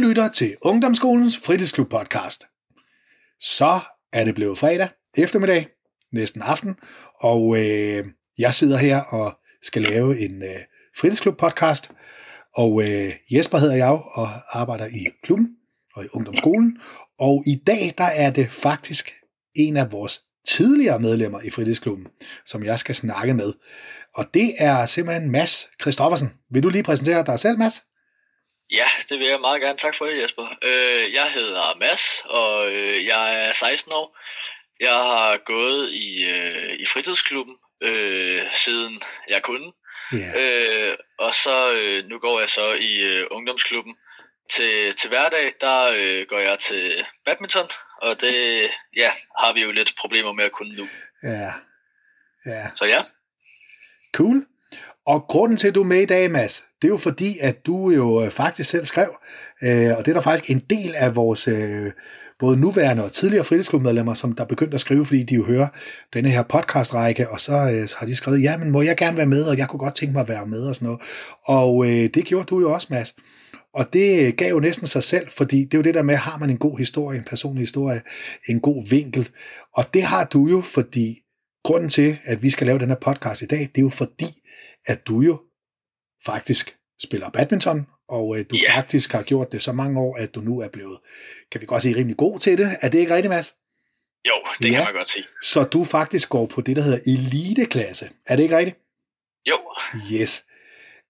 lytter til Ungdomsskolens fritidsklub podcast. Så er det blevet fredag eftermiddag, næsten aften, og øh, jeg sidder her og skal lave en øh, fritidsklub podcast. Og øh, Jesper hedder jeg og arbejder i klubben og i ungdomsskolen. Og i dag der er det faktisk en af vores tidligere medlemmer i fritidsklubben, som jeg skal snakke med. Og det er simpelthen Mads Christoffersen. Vil du lige præsentere dig selv, Mads? Ja, det vil jeg meget gerne. Tak for det, Jesper. Øh, jeg hedder Mads, og øh, jeg er 16 år. Jeg har gået i, øh, i fritidsklubben øh, siden jeg kunne. Ja. Øh, og så øh, nu går jeg så i øh, ungdomsklubben. Til, til hverdag, der øh, går jeg til badminton, og det ja, har vi jo lidt problemer med at kunne nu. Ja. Ja. Så ja, Cool. Og grunden til, at du er med i dag, Mads, det er jo fordi, at du jo øh, faktisk selv skrev, øh, og det er der faktisk en del af vores øh, både nuværende og tidligere fritidsklubmedlemmer, som der begyndte at skrive, fordi de jo hører denne her podcastrække, og så øh, har de skrevet, ja, men må jeg gerne være med, og jeg kunne godt tænke mig at være med og sådan noget. Og øh, det gjorde du jo også, Mads. Og det øh, gav jo næsten sig selv, fordi det er jo det der med, har man en god historie, en personlig historie, en god vinkel. Og det har du jo, fordi grunden til, at vi skal lave den her podcast i dag, det er jo fordi, at du jo faktisk spiller badminton, og øh, du Ja. faktisk har gjort det så mange år, at du nu er blevet, kan vi godt sige, rimelig god til det. Er det ikke rigtigt, Mads? jo, det Ja. kan man godt sige. Så du faktisk går på det, der hedder eliteklasse. Er det ikke rigtigt? Jo, Yes.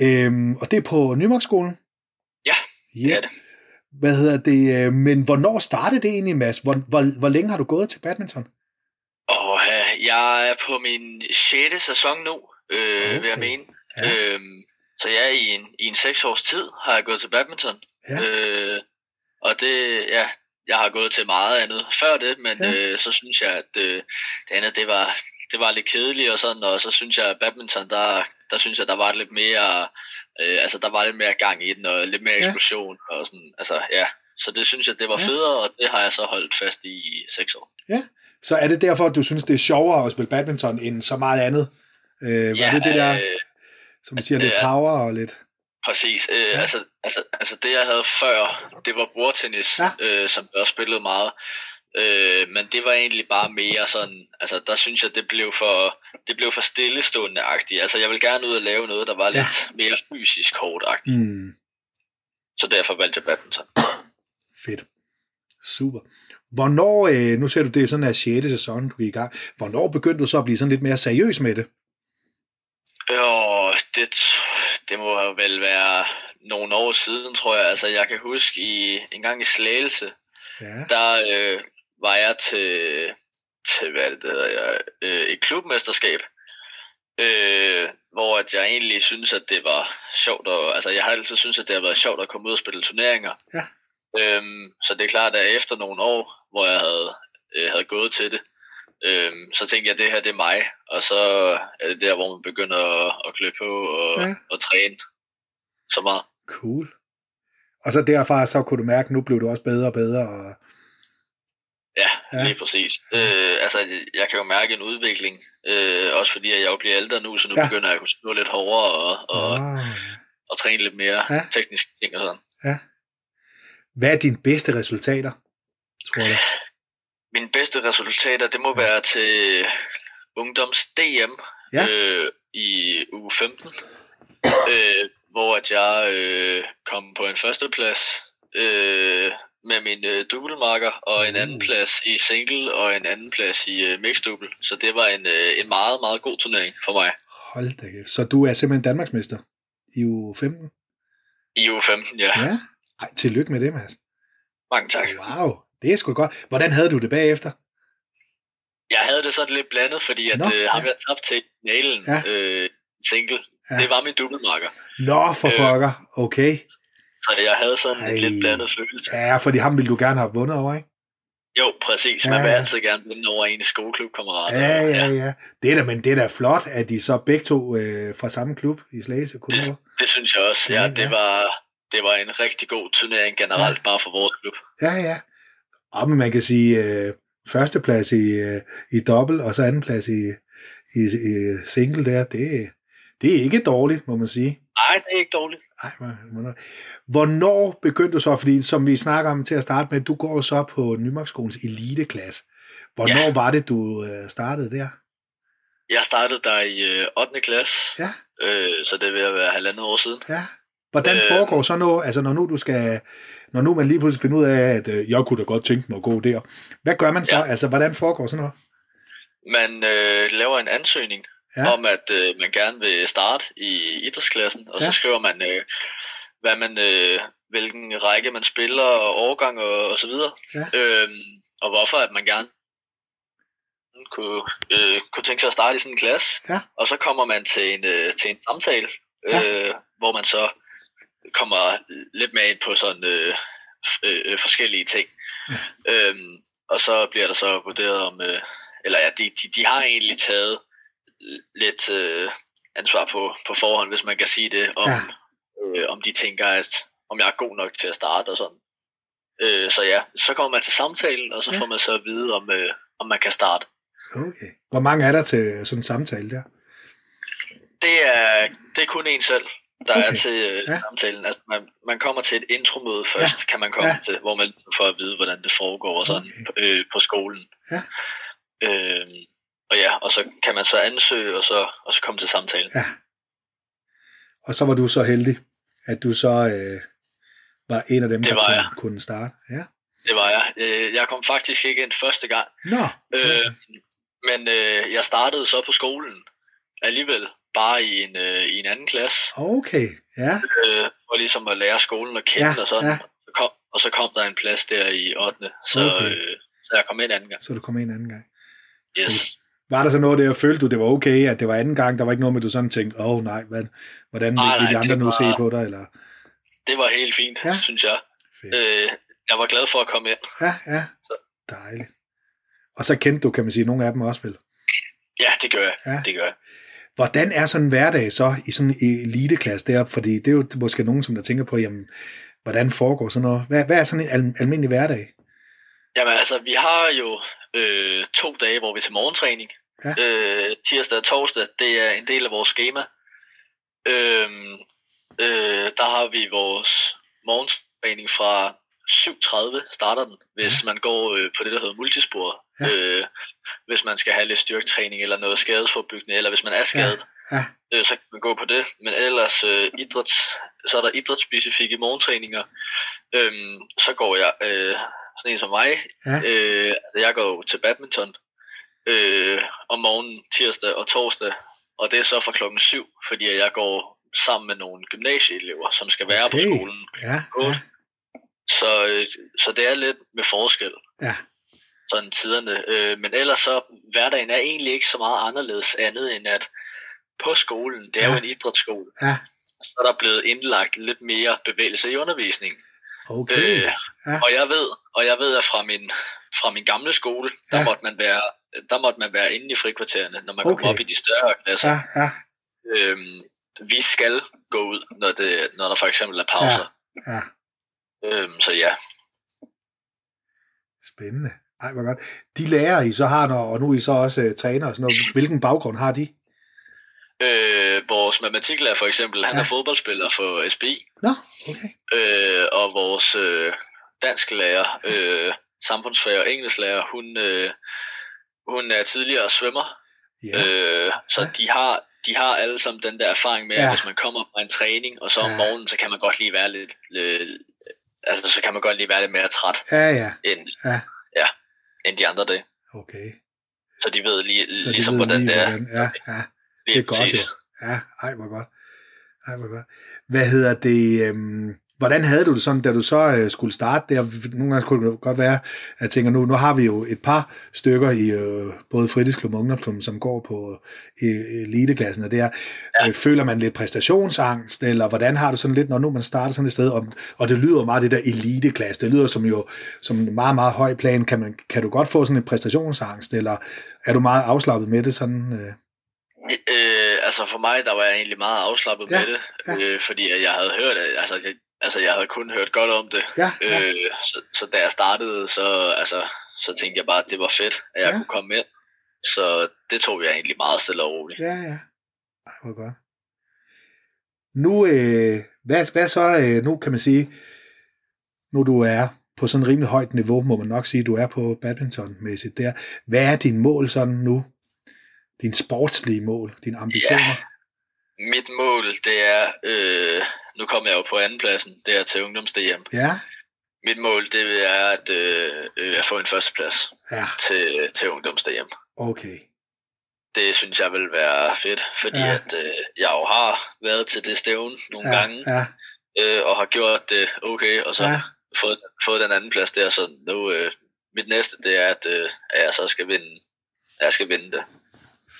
Øhm, og det er på Nymarkskolen? Ja, det er det. Hvad hedder det? øh, Men hvornår startede det egentlig, Mads? Hvor, hvor, hvor længe har du gået til badminton? Øh, jeg er på min 6. sæson nu, øh, okay. vil jeg mene. Ja. Ja. Øhm, så jeg i en, i en 6 års tid har jeg gået til badminton. Ja. Øh, og det, ja, jeg har gået til meget andet før det, men Ja. ja. øh, så synes jeg, at øh, det andet, det var, det var lidt kedeligt og sådan, og så synes jeg, at badminton, der, der synes jeg, der var lidt mere, øh, altså der var lidt mere gang i den, og lidt mere Ja. eksplosion, og sådan, altså ja. Så det synes jeg, det var Ja. federe, og det har jeg så holdt fast i i 6 år. Så er det derfor, at du synes, det er sjovere at spille badminton end så meget andet? Øh, var det det der, øh, som siger, det lidt er- power og lidt... Præcis. Øh, Ja. ja. altså, altså, altså det jeg havde før, det var bordtennis, Ja. ja. øh, som jeg også spillede meget. Øh, men det var egentlig bare mere sådan, altså der synes jeg, det blev for, det blev for stillestående-agtigt. Altså jeg vil gerne ud og lave noget, der var Ja. lidt mere fysisk hårdt-agtigt. Mm, Så derfor valgte jeg badminton. fedt. Super. Hvornår, øh, nu ser du, det sådan her 6. sæson, du gik i gang. Hvornår begyndte du så at blive sådan lidt mere seriøs med det? Og det, det må jo vel være nogle år siden, tror jeg. Altså jeg kan huske i, en gang i Slagelse, Ja. der øh, var jeg til, til hvad det, det hedder jeg, øh, et klubmesterskab, øh, hvor at jeg egentlig synes, at det var sjovt, og, altså jeg har altid synes, at det har været sjovt at komme ud og spille turneringer. Ja. Øhm, så det er klart, at efter nogle år, hvor jeg havde, øh, havde gået til det, øhm, så tænkte jeg, at det her det er mig, og så er det der, hvor man begynder at, at klø på og, Ja. ja. og træne så meget. Cool. Og så derfra, så kunne du mærke, at nu blev du også bedre og bedre. Og... Ja, Ja. ja. lige præcis. Øh, altså, jeg kan jo mærke en udvikling, øh, også fordi at jeg jo bliver ældre nu, så nu Ja. ja. begynder jeg at kunne stå lidt hårdere og, og, Ah. og træne lidt mere Ja. ja. tekniske ting og sådan. Hvad er dine bedste resultater, tror du? Mine bedste resultater, det må være til ungdoms DM Ja. øh, i uge 15, øh, hvor at jeg øh, kom på en førsteplads øh, med min øh, doublemarker, og en anden Uh. plads i single, og en anden plads i øh, mixed double. Så det var en, øh, en meget, meget god turnering for mig. Hold da kæft. Så du er simpelthen Danmarksmester i uge 15? I uge 15, ja. ja. Ja. Ej, tillykke med det, Mads. Mange tak. Wow, det er sgu godt. Hvordan havde du det bagefter? Jeg havde det sådan lidt blandet, fordi at Nå, øh, ham ja. jeg tabte til finalen, Ja. øh, single, Ja. det var min doublemarker. Nå, for Øh. pokker. Okay. Så jeg havde sådan Ej. en lidt blandet følelse. Ja, fordi ham ville du gerne have vundet over, ikke? Jo, præcis. Ja, Man vil ja. altid gerne vinde over en skoleklubkammerat. Ja, ja, ja. Det er da, men det er da flot, at de så begge to øh, fra samme klub i Slagelse kunne Det, det synes jeg også. Ja, Ja, ja. det var, det var en rigtig god turnering generelt, Ja. bare for vores klub. Ja, ja. Og man kan sige, øh, førsteplads i, øh, i dobbelt, og så andenplads i, i, i single der, det, det er ikke dårligt, må man sige. Nej, det er ikke dårligt. Ej, hvornår, hvornår begyndte du så, fordi som vi snakker om til at starte med, du går så på Nymarkskolens eliteklasse. Hvornår ja. var det, du øh, startede der? Jeg startede der i øh, 8. klasse, Ja, øh, så det vil være halvandet år siden. ja. Hvordan Øh. foregår så noget, altså når nu du skal, når nu man lige pludselig finder ud af, at øh, jeg kunne da godt tænke mig at gå der. Hvad gør man så? Ja. Altså, hvordan foregår sådan noget? Man øh, laver en ansøgning Ja. ja. om, at øh, man gerne vil starte i idrætsklassen, og Ja. så skriver man, øh, hvad man, øh, hvilken række man spiller, og årgang og, og så videre. Ja. Øhm, og hvorfor at man gerne kunne, øh, kunne tænke sig at starte i sådan en klasse. Ja. Og så kommer man til en, øh, til en samtale, øh, hvor man så kommer lidt med ind på sådan øh, øh, forskellige ting. Ja. Øhm, og så bliver der så vurderet om, øh, eller ja, de, de, de har egentlig taget lidt øh, ansvar på, på forhånd, hvis man kan sige det, om, Ja. øh, om de tænker, at om jeg er god nok til at starte og sådan. Øh, så ja, så kommer man til samtalen, og så ja. får man så at vide, om, øh, om man kan starte. Okay. Hvor mange er der til sådan en samtale der? Det er, det er kun en selv, der Okay. okay. er til øh, Ja. samtalen. Altså, man, man kommer til et intromøde først, ja. kan man komme Ja. til, hvor man får at vide, hvordan det foregår og sådan, Okay. okay. øh, på skolen. Ja. Øh, og ja, og så kan man så ansøge, og så, og så komme til samtalen. Ja. Og så var du så heldig, at du så øh, var en af dem, Det der kunne, jeg. kunne starte. Ja. Det var jeg. Øh, jeg kom faktisk ikke ind første gang, Nå, øh, men øh, jeg startede så på skolen alligevel, bare i en, øh, i en anden klasse, okay. Ja, øh, for ligesom at lære skolen at kende Ja, og sådan. ja. Så kom, og så kom der en plads der i 8. Så, Okay. okay. øh, så jeg kom ind anden gang. så du kom ind en anden gang. Yes. Var der så noget der, følte du, det var okay, at det var anden gang? Der var ikke noget med, du sådan tænkte, åh oh, nej, hvad, hvordan Nej, vil de andre nu var- se på dig? Eller? Det var helt fint, Ja. synes jeg. Fedt. Øh, jeg var glad for at komme ind. Ja, ja. Dejligt. Og så kendte du, kan man sige, nogle af dem også vel. Ja, det gør jeg. Ja. Det gør jeg. Hvordan er sådan en hverdag så i sådan en eliteklasse der? Fordi det er jo måske nogen, som der tænker på, jamen, hvordan foregår sådan noget? Hvad, hvad er sådan en al- almindelig hverdag? Jamen altså, vi har jo øh, to dage, hvor vi er til morgentræning. Ja. Øh, tirsdag og torsdag, det er en del af vores schema. Øhm, øh, der har vi vores morgentræning fra 7.30 starter den, hvis ja. man går øh, på det, der hedder multispor. Ja. Øh, hvis man skal have lidt styrketræning eller noget skadesforbyggende, eller hvis man er skadet, Ja, øh, så kan man gå på det. Men ellers øh, idræts, så er der idrætsspecifikke morgentræninger. Øhm, så går jeg, øh, sådan en som mig, Ja. øh, jeg går til badminton øh, om morgenen tirsdag og torsdag, og det er så fra klokken 7, fordi jeg går sammen med nogle gymnasieelever, som skal være Okay. på skolen. ja, ja. Så, øh, så det er lidt med forskel, ja. sådan tiderne. Øh, men ellers så, hverdagen er egentlig ikke så meget anderledes andet end at på skolen, det er Ja. jo en idrætsskole, ja. så er der blevet indlagt lidt mere bevægelse i undervisningen. Okay. Øh, Ja. Og jeg ved, og jeg ved at fra min, fra min gamle skole, der, Ja. ja. måtte man være, der måtte man være inde i frikvartererne, når man okay. Kom op i de større klasser. Ja, ja, Øhm, vi skal gå ud, når, det, når der for eksempel er pauser. ja. Øhm, så ja, Spændende. Ej, hvor godt. De lærere, I så har, når, og nu er I så også uh, træner og sådan noget, hvilken baggrund har de? øh, vores matematiklærer for eksempel, han Ja. er fodboldspiller for SBI, Nå, okay. øh, og vores øh, dansklærer, øh, samfundsfag og engelsklærer, hun, øh, hun er tidligere svømmer, Ja, Øh, så ja. de, har, de har alle sammen den der erfaring med, Ja. at hvis man kommer fra en træning, og så om Ja. morgenen, så kan man godt lige være lidt, lidt altså så kan man godt lige være lidt mere træt, ja, ja. end, Ja. ja, end de andre dage. Okay. Så de ved lige, Så de ligesom, ved hvordan lige, det er. hvordan- Ja, ja. Det er godt, jo. Ja, ej, hvor godt. Ej, hvor godt. Hvad hedder det? Øhm, hvordan havde du det sådan, da du så øh, skulle starte der? Nogle gange kunne det godt være, at jeg tænker, nu, nu har vi jo et par stykker i øh, både fritidsklub og ungdomsklub, som går på øh, eliteklassen, og der ja. øh, føler man lidt præstationsangst, eller hvordan har du sådan lidt, når nu man starter sådan et sted, og, og det lyder meget det der eliteklasse, det lyder som jo som en meget, meget høj plan, kan, man, kan du godt få sådan en præstationsangst, eller er du meget afslappet med det sådan? Øh? Øh, altså for mig, der var jeg egentlig meget afslappet Ja, med det, ja. øh, fordi jeg havde hørt, altså jeg, altså jeg havde kun hørt godt om det. Ja, ja. Øh, så, så da jeg startede, så, altså, så tænkte jeg bare, at det var fedt, at jeg Ja. kunne komme ind. Så det tog jeg egentlig meget stille og roligt. Ja, ja. Ej, hvor godt. Nu, øh, hvad, hvad så, øh, nu kan man sige, nu du er på sådan et rimelig højt niveau, må man nok sige, du er på badmintonmæssigt der. Hvad er din mål sådan nu? Din sportslige mål, dine ambitioner? Ja, mit mål, det er, øh, nu kommer jeg jo på andenpladsen, det er til ungdoms-DM. Ja, Mit mål, det er at, øh, øh, få en førsteplads ja, til, til ungdoms-DM. okay. Det synes jeg vil være fedt, fordi Ja. at øh, jeg jo har været til det stævne nogle Ja, gange, ja, øh, og har gjort det okay, og så Ja. fået, fået den anden plads der, så nu, øh, mit næste, det er, at, øh, at jeg så skal vinde, at jeg skal vinde det.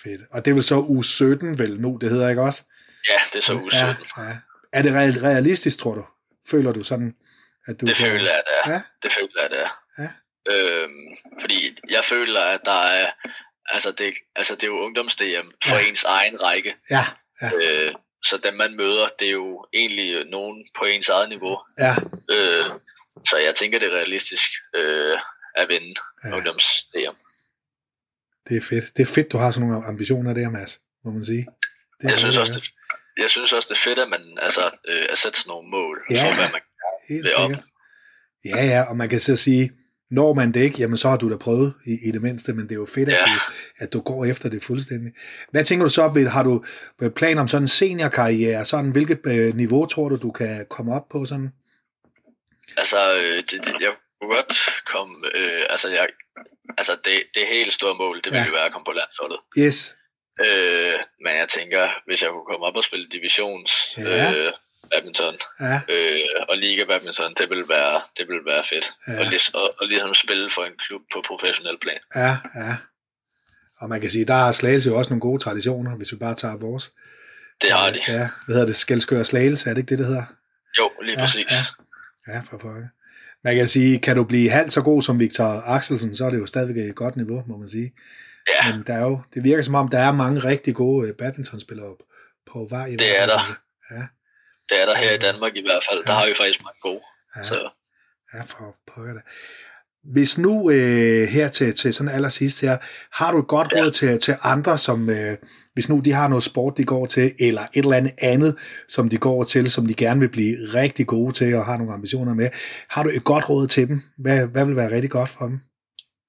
fedt. Og det er vel så u 17 vel nu, det hedder ikke også? Ja, det er så uge 17. Ja, ja. Er det real- realistisk, tror du? Føler du sådan, at du Det kan- føler jeg, det er. Ja, Det føler jeg, det er. Ja. Øhm, fordi jeg føler, at der er, altså det, altså det er jo ungdoms-DM for Ja. ens egen række. ja, ja, Øh, så dem man møder, det er jo egentlig nogen på ens eget niveau. ja, Øh, så jeg tænker, det er realistisk øh, at vinde ja. ungdoms-DM. Det er fedt. Det er fedt, du har sådan nogle ambitioner der, Mads, må man sige. Det Jeg synes også, det, jeg synes også, det er fedt, at man altså, øh, at sætte sådan nogle mål Ja. for, hvad man Helt det op. Ja, ja, og man kan så sige, når man det ikke, jamen så har du da prøvet i, i det mindste, men det er jo fedt, at, Ja. du, at du går efter det fuldstændig. Hvad tænker du så, ved, har du planer om sådan en seniorkarriere, sådan, hvilket øh, niveau tror du, du kan komme op på sådan? Altså, øh, det, det, jeg kunne godt komme, øh, altså, jeg, altså det, det helt store mål, det ville Ja. jo være at komme på landsholdet. Yes, Øh, men jeg tænker, hvis jeg kunne komme op og spille divisions Ja. øh, badminton ja, øh, og liga badminton, det ville være, det ville være fedt. Ja. Og, lig, og, og ligesom spille for en klub på professionel plan. ja, ja. Og man kan sige, der har Slagelse jo også nogle gode traditioner, hvis vi bare tager vores. Det har de. Ja, hvad hedder det? Skelskør Slagelse, er det ikke det, det hedder? Jo, lige Ja, præcis. ja. Ja, for pokker. Man kan sige, kan du blive halvt så god som Victor Axelsen, så er det jo stadigvæk et godt niveau, må man sige. Ja, Men der er jo, det virker som om, der er mange rigtig gode øh, badmintonspillere på vej. i Det er der. Ja, det er der her i Danmark i hvert fald. Der Ja. har vi faktisk mange gode. ja, Så ja for pokker det. Hvis nu øh, her til, til sådan allersidst her, har du et godt råd til, til andre, som øh, hvis nu de har noget sport, de går til, eller et eller andet andet, som de går til, som de gerne vil blive rigtig gode til, og har nogle ambitioner med, har du et godt råd til dem? Hvad, hvad vil være rigtig godt for dem?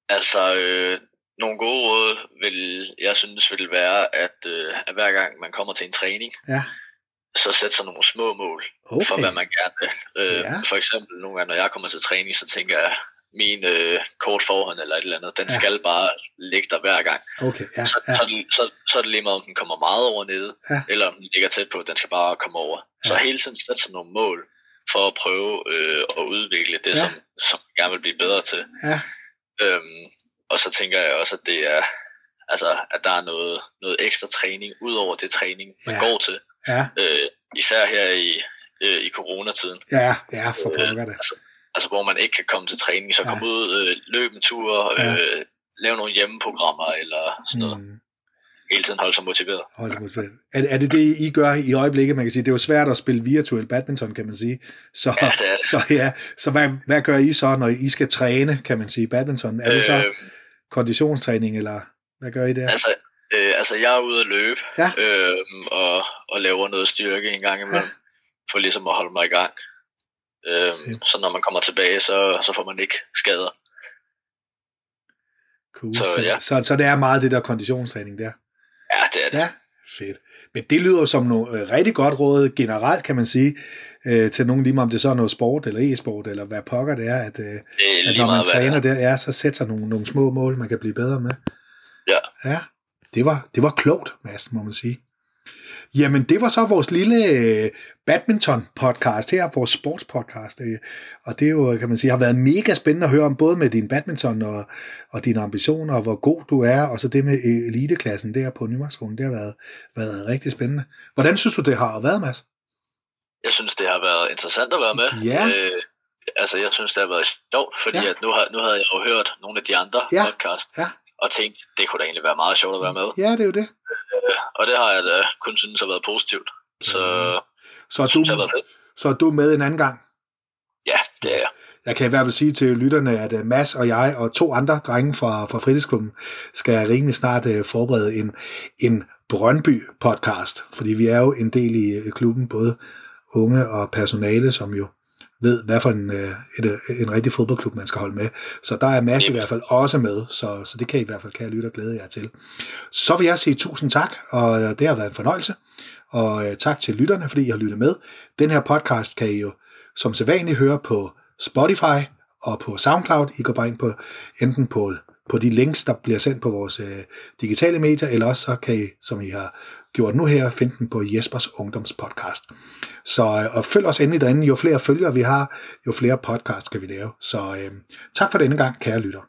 Altså, øh, nogle gode råd vil, jeg synes vil være, at, øh, at hver gang man kommer til en træning, Ja. så sætte sig nogle små mål Okay. for, hvad man gerne vil. Øh, Ja. For eksempel nogle gange, når jeg kommer til træning, så tænker jeg, min øh, kort forhånd eller et eller andet, den Ja. skal bare ligge der hver gang. Okay, ja, så, ja, så, det, så, så er det lige meget, om den kommer meget over nede, Ja. eller om den ligger tæt på, den skal bare komme over. Så Ja. hele tiden sætte sig nogle mål for at prøve øh, at udvikle det, Ja. som, som man gerne vil blive bedre til. ja, Øhm, og så tænker jeg også, at det er, altså, at der er noget, noget ekstra træning, ud over det træning, man Ja. ja. går til. ja, Øh, især her i, øh, i coronatiden. ja, ja, for Øh, det. altså, altså, hvor man ikke kan komme til træning, så Ja. komme ud, øh, løbe en tur, Ja. øh, lave nogle hjemmeprogrammer, eller sådan noget. Mm. Hele tiden holde sig motiveret. Hold da motiveret. Er, er det det, I gør i øjeblikket? Man kan sige, det er jo svært at spille virtuel badminton, kan man sige. Så, Ja, det det. så, ja, så hvad, hvad gør I så, når I skal træne, kan man sige, badminton? Er det så Øhm, konditionstræning, eller hvad gør I der? altså, øh, altså, jeg er ude at løbe, Ja. øhm, og, og laver noget styrke en gang imellem, for ligesom at holde mig i gang. Øhm, Fedt. så når man kommer tilbage, så, så får man ikke skader. Cool. Så, så, så, ja. så, så det er meget det der konditionstræning der. Ja, det er det. Ja, fedt. Men det lyder som noget øh, rigtig godt råd generelt, kan man sige, øh, til nogen lige meget om det så er noget sport eller e-sport, eller hvad pokker det er, at, øh, Det er at når man træner er. der, ja, så sætter sig nogle, nogle små mål, man kan blive bedre med. Ja. Ja, det var, det var klogt, Mads, må man sige. Jamen, det var så vores lille øh, badminton-podcast her, vores sportspodcast. Øh, og det er jo, kan man sige, har været mega spændende at høre om, både med din badminton og, og dine ambitioner, og hvor god du er, og så det med øh, eliteklassen der på Nymarkskolen, det har været, været rigtig spændende. Hvordan synes du, det har været, Mads? Jeg synes, det har været interessant at være med. Ja. Øh, altså, jeg synes, det har været sjovt, fordi Ja. at nu, har, nu havde jeg jo hørt nogle af de andre Ja. ja. podcast, Ja. og tænkt, det kunne da egentlig være meget sjovt at være med. Ja, det er jo det. Øh, og det har jeg da kun synes har været positivt. Så Så er synes, du, så er du med en anden gang. Ja, det er jeg. Jeg kan i hvert fald sige til lytterne, at øh, Mads og jeg og to andre drenge fra, fra fritidsklubben skal rimelig snart uh, forberede en, en Brøndby podcast, fordi vi er jo en del i øh, klubben, både unge og personale, som jo ved, hvad for en, øh, et, en rigtig fodboldklub, man skal holde med. Så der er Mads i hvert fald også med, så, så det kan I i hvert fald, kan jeg lytte og glæde jer til. Så vil jeg sige tusind tak, og det har været en fornøjelse, og tak til lytterne, fordi I har lyttet med. Den her podcast kan I jo som sædvanligt høre på Spotify og på SoundCloud. I går bare ind på enten på, på de links, der bliver sendt på vores øh, digitale medier, eller også så kan I, som I har gjort nu her, find den på Jespers Ungdomspodcast. Så øh, og følg os endelig derinde. Jo flere følgere vi har, jo flere podcasts kan vi lave. Så øh, tak for denne gang, kære lytter.